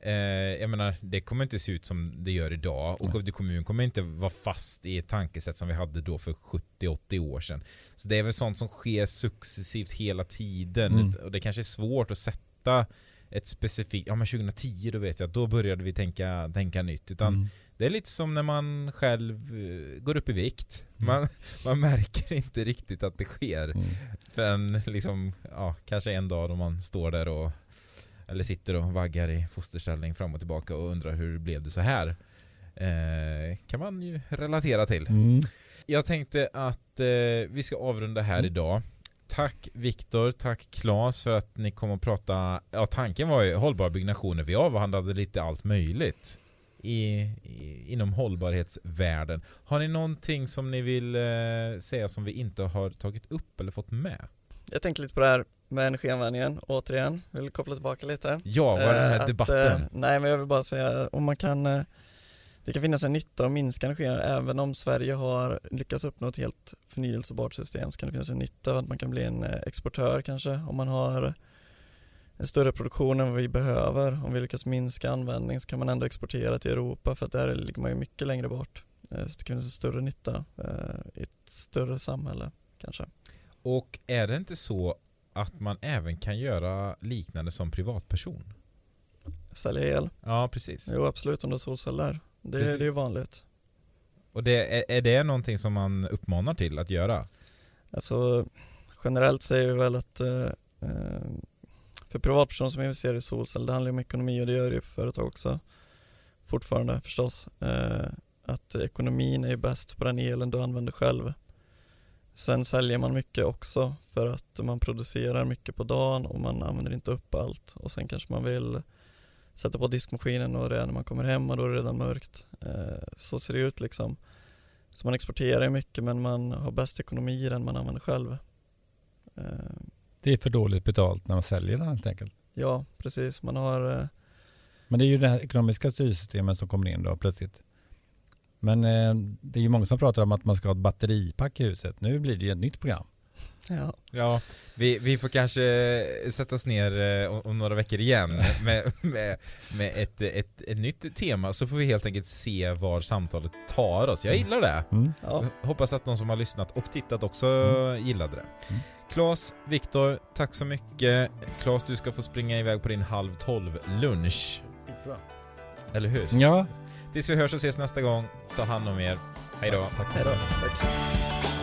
Eh, jag menar, det kommer inte se ut som det gör idag och. Skövde kommun kommer inte vara fast i ett tankesätt som vi hade då för 70-80 år sedan. Så det är väl sånt som sker successivt hela tiden Mm. och det kanske är svårt att sätta ett specifikt, ja men 2010 då vet jag att då började vi tänka, tänka nytt. Utan Mm. Det är lite som när man själv eh, går upp i vikt. Mm. Man, man märker inte riktigt att det sker Mm. förrän liksom, ja, kanske en dag då man står där och eller sitter och vaggar i fosterställning fram och tillbaka och undrar hur blev det så här? Eh, kan man ju relatera till. Mm. Jag tänkte att eh, vi ska avrunda här Mm. idag. Tack Viktor, tack Claes för att ni kom och prata. Ja, tanken var ju hållbara byggnationer. Vi avhandlade lite allt möjligt i, i, inom hållbarhetsvärlden. Har ni någonting som ni vill eh, säga som vi inte har tagit upp eller fått med? Jag tänker lite på det här med energianvändningen återigen, vill koppla tillbaka lite. Ja, vad är den Eh, här att, debatten? eh, nej men jag vill bara säga om man kan eh, det kan finnas en nytta att minska energin även om Sverige har lyckats uppnå ett helt förnyelsebart system så kan det finnas en nytta av att man kan bli en eh, exportör kanske om man har en större produktion än vad vi behöver. Om vi lyckas minska användning så kan man ändå exportera till Europa för att där ligger man ju mycket längre bort. Eh, Så det kan finnas en större nytta eh, i ett större samhälle kanske. Och är det inte så att man även kan göra liknande som privatperson? Sälja el, Ja, precis. jo absolut om har solceller. Det, Precis. det är ju vanligt. Och det, är, är det någonting som man uppmanar till att göra? Alltså generellt säger vi väl att eh, eh, för privatpersoner som investerar i solceller, det handlar ju om ekonomi och det gör det ju för företag också. Fortfarande förstås. Eh, att ekonomin är ju bäst på den elen du använder själv. Sen säljer man mycket också för att man producerar mycket på dagen och man använder inte upp allt och sen kanske man vill sätta på diskmaskinen och det är när man kommer hem och då är det redan mörkt. Eh, så ser det ut liksom. Så man exporterar mycket men man har bäst ekonomi i den man använder själv. Eh, Det är för dåligt betalt när man säljer den helt enkelt. Ja, precis. Man har, eh, Men det är ju det här ekonomiska styrsystemet som kommer in då plötsligt. Men eh, det är ju många som pratar om att man ska ha ett batteripack i huset. Nu blir det ju ett nytt program. ja, Ja, vi, vi får kanske sätta oss ner eh, om, om några veckor igen med, med, med ett, ett, ett nytt tema så får vi helt enkelt se var samtalet tar oss. Jag gillar det. Mm. ja, Hoppas att de som har lyssnat och tittat också Mm. gillade det. Mm. Claes, Viktor, tack så mycket. Claes, du ska få springa iväg på din halv tolv lunch. Eller hur? Ja, Tills vi hörs och ses nästa gång, ta hand om er. Hej då. tack. hej då. Tack.